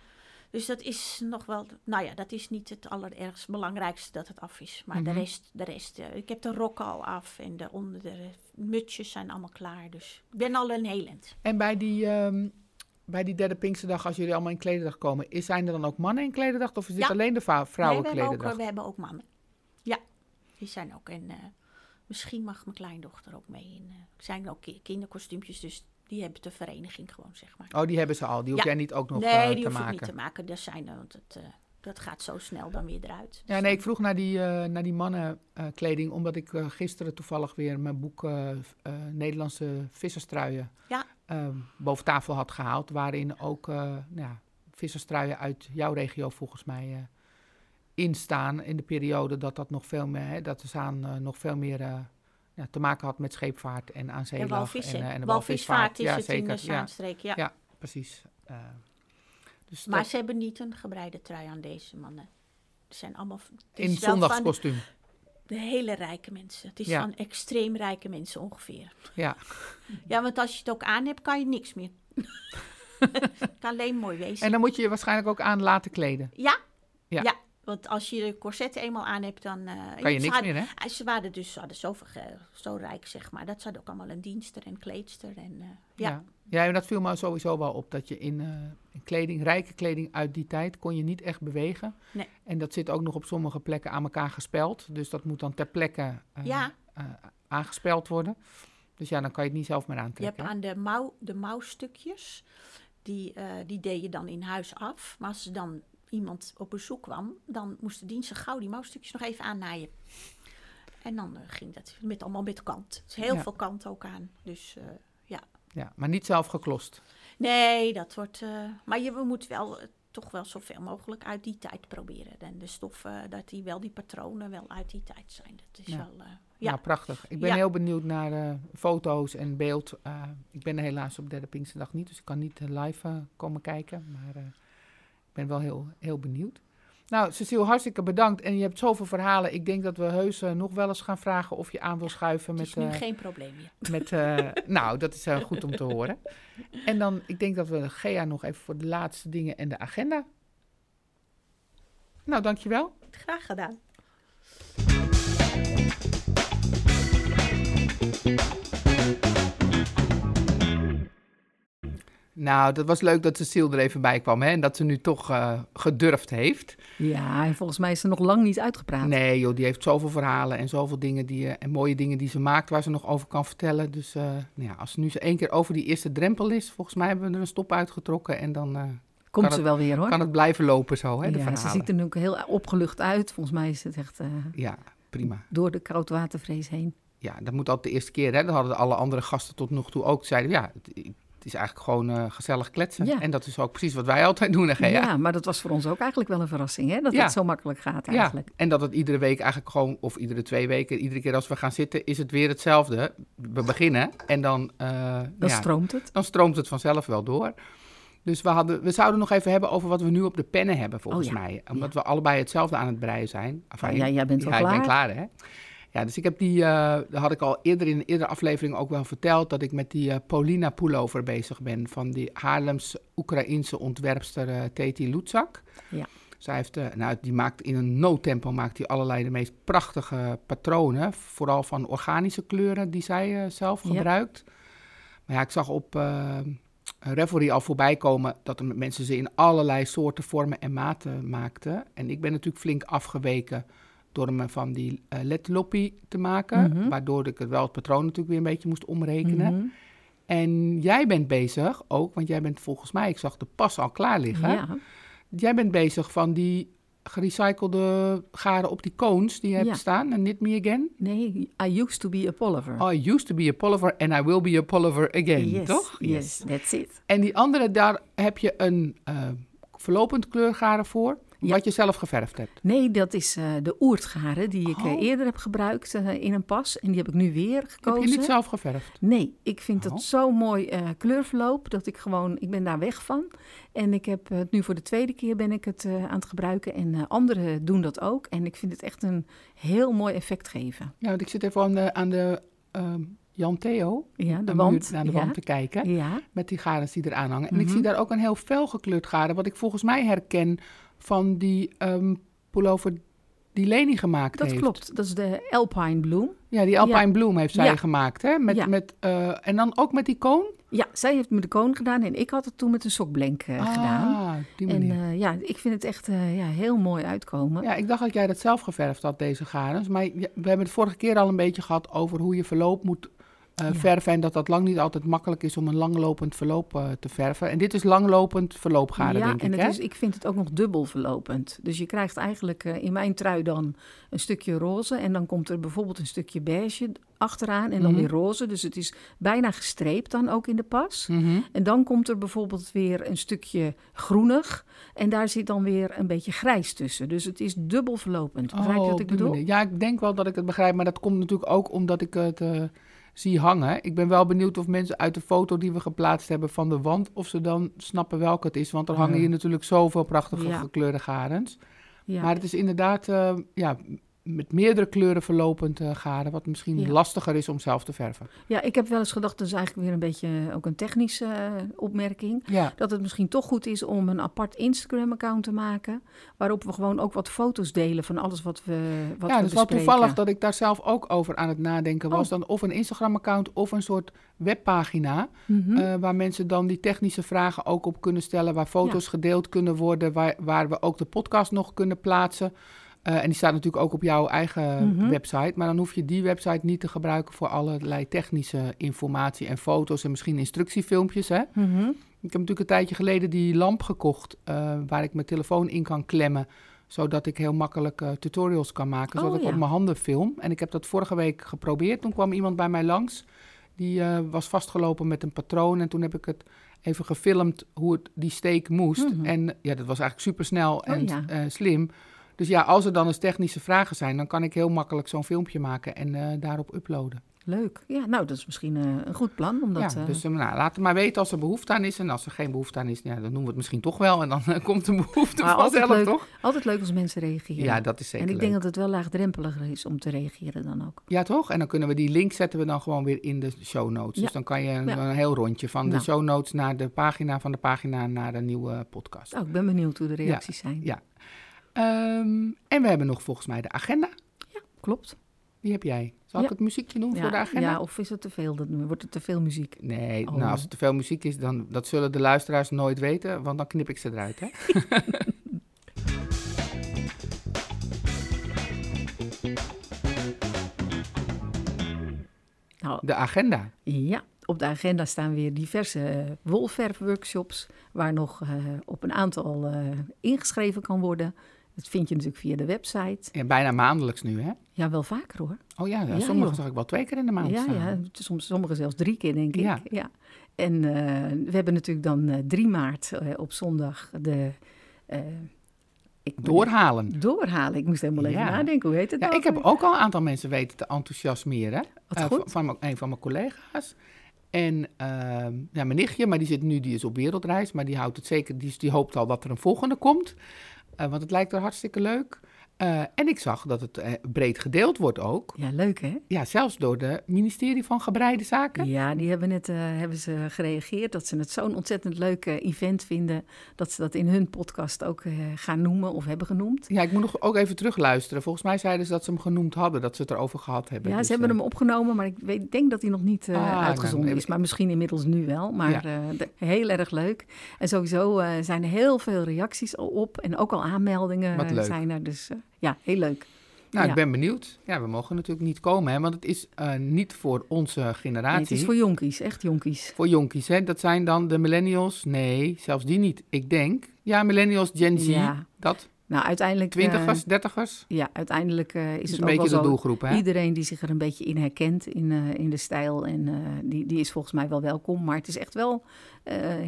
Dus dat is nog wel, nou ja, dat is niet het allerergst belangrijkste dat het af is. Maar Mhm. de rest, de rest eh, ik heb de rokken al af en de, onder de mutsjes zijn allemaal klaar. Dus ik ben al een heel eind. En bij die, ehm, bij die derde Pinksterdag, als jullie allemaal in klederdag komen, is, zijn er dan ook mannen in klederdag? Of is dit Ja. alleen de va- Nee, we, ook, we hebben ook mannen. Ja, die zijn ook. En eh, misschien mag mijn kleindochter ook mee in. eh, er zijn ook ki- kinderkostuumpjes, dus die hebben de vereniging gewoon, zeg maar. Oh, die hebben ze al. Die hoef Ja. jij niet ook nog nee, eh, die te hoef maken. ik niet te maken. Dat zijn want het, eh, dat gaat zo snel dan weer eruit. Ja, nee, ik vroeg naar die, eh, naar die mannenkleding, omdat ik gisteren toevallig weer mijn boek Nederlandse visserstruien Ja. boven tafel had gehaald. Waarin ook nou ja, visserstruien uit jouw regio volgens mij eh in de periode dat dat nog veel meer, hè, dat de Zaan nog veel meer ja, te maken had met scheepvaart en aan En eh, en de Walvisvaart is ja, het zeker. in de ja, Zaanstreek, ja. Ja. precies. Eh, dus Maar dat- ze hebben niet een gebreide trui aan deze mannen. Het zijn allemaal... in zondagskostuum. de hele rijke mensen. Het is van extreem rijke mensen ongeveer. Ja. Ja, want als je het ook aan hebt, kan je niks meer. het kan alleen mooi wezen. En dan moet je je waarschijnlijk ook aan laten kleden. Ja. Ja. ja. Want als je de corset eenmaal aan hebt, dan... eh, Kan je ze niks hadden- meer, hè? ah, Ze waren dus ze hadden zoveel, zo rijk, zeg maar. Dat ze hadden ook allemaal een dienster en kleedster. En, eh, ja. Ja. ja, en dat viel me sowieso wel op. Dat je in, eh, in kleding, rijke kleding uit die tijd, kon je niet echt bewegen. Nee. En dat zit ook nog op sommige plekken aan elkaar gespeld. Dus dat moet dan ter plekke eh, Ja. eh, aangespeld worden. Dus ja, dan kan je het niet zelf meer Je hebt aantrekken. hè? aan de, mouw, de mouwstukjes, die, eh, die deed je dan in huis af. Maar als er dan iemand op bezoek kwam, dan moest de dienst gauw die mouwstukjes nog even aannaaien. En dan eh, ging dat met, allemaal met kant. Dus heel Ja. veel kant ook aan. Dus eh, ja. Ja, maar niet zelf geklost. Nee, dat wordt... eh, maar je moet wel toch wel zoveel mogelijk uit die tijd proberen. En de stoffen, dat die wel die patronen wel uit die tijd zijn. Dat is Ja. wel... Ja, ja. prachtig. Ik ben Ja. heel benieuwd naar foto's en beeld. Ik ben er helaas op derde Pinksterdag niet, dus ik kan niet live komen kijken. Maar ben wel heel, heel benieuwd. Nou, Cecile, hartstikke bedankt. En je hebt zoveel verhalen. Ik denk dat we heus eh, nog wel eens gaan vragen of je aan wil schuiven Het met... is nu eh, geen probleem meer. met eh, nou, dat is goed om te horen. En dan, ik denk dat we Gea nog even voor de laatste dingen en de agenda. Nou, dankjewel. Graag gedaan. Nou, dat was leuk dat Cecile er even bij kwam hè, en dat ze nu toch eh, gedurfd heeft. Ja, en volgens mij is ze nog lang niet uitgepraat. Nee, joh, die heeft zoveel verhalen en zoveel dingen die, eh, en mooie dingen die ze maakt waar ze nog over kan vertellen. Dus eh, nou ja, als ze nu zo één keer over die eerste drempel is, volgens mij hebben we er een stop uitgetrokken en dan Komt ze het- wel weer hoor. kan het blijven lopen zo, hè, de ja, ze verhalen. ziet er nu ook heel opgelucht uit. Volgens mij is het echt Ja, prima. door de koudwatervrees heen. Ja, dat moet altijd de eerste keer. Hè? Dat hadden alle andere gasten tot nog toe ook. Zeiden, ja, is eigenlijk gewoon eh, gezellig kletsen. Ja. En dat is ook precies wat wij altijd doen. Hè, Ja, maar dat was voor ons ook eigenlijk wel een verrassing, hè? Dat Ja. het zo makkelijk gaat Ja, eigenlijk. en dat het iedere week eigenlijk gewoon, of iedere twee weken, iedere keer als we gaan zitten, is het weer hetzelfde. We beginnen en dan, eh, Dan stroomt het. dan stroomt het vanzelf wel door. Dus we, hadden, we zouden nog even hebben over wat we nu op de pennen hebben, volgens Oh ja. mij. Omdat we allebei hetzelfde aan het breien zijn. Enfin, Ja, jij bent al ja, ik ben klaar. klaar, hè? Ja, dus ik heb die, eh dat had ik al eerder in een eerdere aflevering ook wel verteld, dat ik met die eh, Paulina Pullover bezig ben van die Haarlems-Oekraïnse ontwerpster eh Teti Lutzak. Ja. Zij heeft, nou, die maakt in een no-tempo maakt die allerlei de meest prachtige patronen, vooral van organische kleuren die zij zelf Ja. gebruikt. Maar ja, ik zag op Revelry al voorbij komen dat er mensen ze in allerlei soorten, vormen en maten maakten. En ik ben natuurlijk flink afgeweken door me van die uh, letloppie te maken, Mhm. waardoor ik het wel het patroon natuurlijk weer een beetje moest omrekenen. Mhm. En jij bent bezig ook, want jij bent volgens mij, ik zag de pas al klaar liggen. Ja, Jij bent bezig van die gerecyclede garen op die cones die je hebt Ja. staan. En Knit Me Again. nee, I used to be a Polliver. Oh, I used to be a Polliver and I will be a Polliver again, yes, toch? Yes, that's it. En die andere, daar heb je een eh, verlopend kleurgaren voor, Ja. wat je zelf geverfd hebt. Nee, dat is eh, de oertgaren die ik eh, Oh. eerder heb gebruikt eh, in een pas. En die heb ik nu weer gekozen. Heb je niet zelf geverfd? Nee, ik vind Oh. het zo mooi kleurverloop dat ik gewoon, ik ben daar weg van. En ik heb het nu voor de tweede keer ben ik het aan het gebruiken en anderen doen dat ook. En ik vind het echt een heel mooi effect geven. Ja, want ik zit even aan de, aan de ehm, Jan Theo, Ja, de wand. naar de ja. wand te kijken, Ja, met die garens die eraan hangen. En ik Mhm. zie daar ook een heel fel gekleurd garen, wat ik volgens mij herken van die ehm pullover die Leni gemaakt dat heeft. klopt. Dat is de Alpine Bloom. Ja, die Alpine Ja. Bloom heeft zij Ja. gemaakt, hè? Met, Ja. met, eh, en dan ook met die koon? Ja, zij heeft met de koon gedaan en ik had het toen met een sokblank gedaan. Ah, die En manier. eh, ja, ik vind het echt ja, heel mooi uitkomen. Ja, ik dacht dat jij dat zelf geverfd had, deze garens. Maar we hebben het vorige keer al een beetje gehad over hoe je verloop moet Ja. verven. En dat dat lang niet altijd makkelijk is om een langlopend verloop eh, te verven. En dit is langlopend verloopgaren, ja, denk en ik, het hè? is, ik vind het ook nog dubbel verlopend. Dus je krijgt eigenlijk eh, in mijn trui dan een stukje roze. En dan komt er bijvoorbeeld een stukje beige achteraan en dan Mhm. weer roze. Dus het is bijna gestreept dan ook in de pas. Mhm. En dan komt er bijvoorbeeld weer een stukje groenig. En daar zit dan weer een beetje grijs tussen. Dus het is dubbel verlopend. Begrijp je Oh, wat ik bedoel? manier. Ja, ik denk wel dat ik het begrijp, maar dat komt natuurlijk ook omdat ik het zie hangen. Ik ben wel benieuwd of mensen uit de foto die we geplaatst hebben van de wand, of ze dan snappen welke het is. Want er hangen hier natuurlijk zoveel prachtige gekleurde garens. Ja. Maar het is inderdaad eh, ja, met meerdere kleuren verlopend eh, garen, wat misschien Ja. lastiger is om zelf te verven. ja, ik heb wel eens gedacht, dat is eigenlijk weer een beetje ook een technische eh, opmerking. Ja, dat het misschien toch goed is om een apart Instagram-account te maken. Waarop we gewoon ook wat foto's delen van alles wat we wat ja we het is wel toevallig dat ik daar zelf ook over aan het nadenken was. Oh. Dan of een Instagram-account of een soort webpagina. Mhm. Eh, waar mensen dan die technische vragen ook op kunnen stellen. Waar foto's gedeeld kunnen worden. Waar, waar we ook de podcast nog kunnen plaatsen. Eh, en die staat natuurlijk ook op jouw eigen Mhm. website. Maar dan hoef je die website niet te gebruiken voor allerlei technische informatie en foto's. En misschien instructiefilmpjes. Hè? Mhm. Ik heb natuurlijk een tijdje geleden die lamp gekocht. eh, waar ik mijn telefoon in kan klemmen. Zodat ik heel makkelijk eh, tutorials kan maken. Oh, zodat ik op mijn handen film. En ik heb dat vorige week geprobeerd. Toen kwam iemand bij mij langs. Die was vastgelopen met een patroon. En toen heb ik het even gefilmd hoe het, die steek moest. Mhm. En ja, dat was eigenlijk super snel en Oh, ja. eh, slim. Dus ja, als er dan eens technische vragen zijn, dan kan ik heel makkelijk zo'n filmpje maken en eh, daarop uploaden. Leuk. Ja, nou, dat is misschien eh, een goed plan. Omdat, ja, eh, dus nou, laat het maar weten als er behoefte aan is. En als er geen behoefte aan is, ja, dan noemen we het misschien toch wel. En dan komt de behoefte Maar altijd vanzelf, leuk. toch? altijd leuk als mensen reageren. Ja, dat is zeker en ik denk dat het wel laagdrempeliger is om te reageren dan ook. Ja, toch? En dan kunnen we die link zetten we dan gewoon weer in de show notes. Ja. Dus dan kan je een, Ja. een heel rondje van de Nou. show notes naar de pagina, van de pagina naar de nieuwe podcast. Oh, ik ben benieuwd hoe de reacties zijn. ja. Ehm, en we hebben nog volgens mij de agenda. Klopt. Die heb jij. Zal ik Ja. het muziekje doen Ja, voor de agenda? ja, of is het te veel? Dan wordt het te veel muziek. Nee, Oh. nou, als het te veel muziek is, dan dat zullen de luisteraars nooit weten, want dan knip ik ze eruit. Hè? Nou, De agenda. Ja, op de agenda staan weer diverse eh, wolverfworkshops... waar nog eh, op een aantal eh, ingeschreven kan worden. Dat vind je natuurlijk via de website. Ja, bijna maandelijks nu, hè? Ja, wel vaker hoor. Oh ja, ja, Ja, sommige zag ik wel twee keer in de maand Ja, staan. ja, soms, sommige zelfs drie keer, denk ik. Ja. Ja. En eh, we hebben natuurlijk dan eh 3 maart eh, op zondag de... ik Doorhalen. Doorhalen. Ik moest helemaal even nadenken. Hoe heet het Ja, nou ik heb ook al een aantal mensen weten te enthousiasmeren. Wat goed. van, een van mijn collega's. En ehm, ja, mijn nichtje, maar die zit nu, die is op wereldreis. Maar die houdt het zeker, die, die hoopt al dat er een volgende komt. Eh, want het lijkt er hartstikke leuk. Eh, en ik zag dat het eh, breed gedeeld wordt ook. Ja, leuk hè? Ja, zelfs door de ministerie van Gebreide Zaken. Ja, die hebben net eh, hebben ze gereageerd dat ze het zo'n ontzettend leuk event vinden. Dat ze dat in hun podcast ook gaan noemen of hebben genoemd. Ja, ik moet nog ook even terugluisteren. Volgens mij zeiden ze dat ze hem genoemd hadden, dat ze het erover gehad hebben. Ja, Dus, ze hebben eh, hem opgenomen, maar ik weet, denk dat hij nog niet Ah, uitgezonden nou, is. Maar misschien inmiddels nu wel. Maar Ja. heel erg leuk. En sowieso zijn er heel veel reacties al op. En ook al aanmeldingen zijn er. Dus ja, heel leuk. Nou, Ja. ik ben benieuwd. Ja, we mogen natuurlijk niet komen, hè, want het is eh, niet voor onze Nee, generatie. het is voor jonkies, echt jonkies. Voor jonkies, hè? Dat zijn dan de millennials? Nee, zelfs die niet. Ik denk, ja, millennials, Gen Z, Ja. dat. Nou, uiteindelijk... eh, Twintigers, dertigers. ja, uiteindelijk eh, is is het een ook wel beetje de doelgroep, hè? Iedereen die zich er een beetje in herkent in, in de stijl, en, die, die is volgens mij wel welkom. Maar het is echt wel,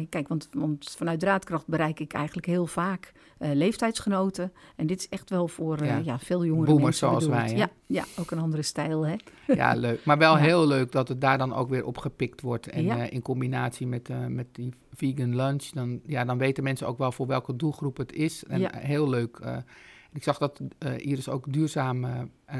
kijk, want, want vanuit Draadkracht bereik ik eigenlijk heel vaak eh, leeftijdsgenoten. En dit is echt wel voor eh, Ja. ja. veel jongere Boomers mensen zoals bedoeld. wij, hè? Ja, ja, ook een andere stijl, hè? Ja, leuk. Maar wel Ja. heel leuk dat het daar dan ook weer op gepikt wordt. En Ja. eh, in combinatie met, met die vegan lunch, dan, ja, dan weten mensen ook wel voor welke doelgroep het is. En heel leuk. ik zag dat Iris ook duurzaam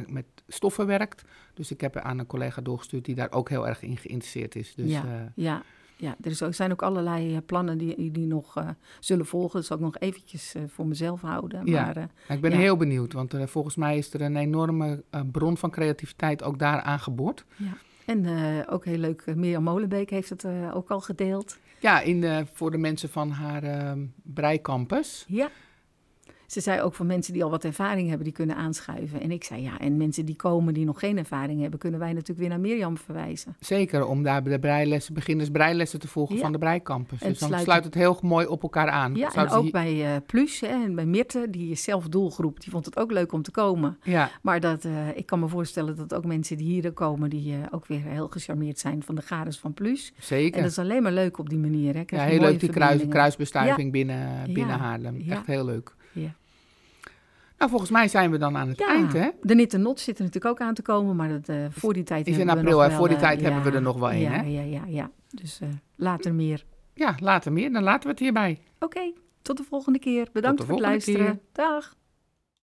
met stoffen werkt. Dus ik heb er aan een collega doorgestuurd die daar ook heel erg in geïnteresseerd is. Dus Ja. Ja, ja er zijn ook allerlei eh, plannen die, die nog eh, zullen volgen. Dat zal ik nog eventjes eh, voor mezelf houden. Ja. Maar Nou, ik ben Ja. heel benieuwd, want volgens mij is er een enorme bron van creativiteit ook daar aangeboord. en eh, ook heel leuk, Mirjam Molenbeek heeft het ook al gedeeld. Ja, in de, voor de mensen van haar breicampus. Ja. Ze zei ook van mensen die al wat ervaring hebben, die kunnen aanschuiven. En ik zei ja, en mensen die komen die nog geen ervaring hebben, kunnen wij natuurlijk weer naar Mirjam verwijzen. Zeker, om daar de breilessen, beginners breilessen te volgen Ja. van de breicampus. En Dus dan sluit- sluit het heel mooi op elkaar aan. Ja, Zouden en ze ook hier- bij eh Plus hè, en bij Mirte, die is zelf doelgroep, die vond het ook leuk om te komen. Ja, Maar dat, eh, ik kan me voorstellen dat ook mensen die hier komen, die eh, ook weer heel gecharmeerd zijn van de gades van Plus. zeker. En dat is alleen maar leuk op die manier. Hè. Ja, heel leuk die kruis, kruisbestuiving binnen, binnen Ja. Haarlem. Echt heel leuk. Nou, volgens mij zijn we dan aan het Ja, eind, hè? de Nit en Not zit er natuurlijk ook aan te komen, maar dat, eh, voor die tijd is in hebben we april, hè? Voor die eh, tijd hebben we er nog wel één, ja, hè? Ja, ja, ja. Dus eh, later meer. Ja, later meer. Dan laten we het hierbij. Oké, tot de volgende keer. Bedankt de voor het luisteren. Dag.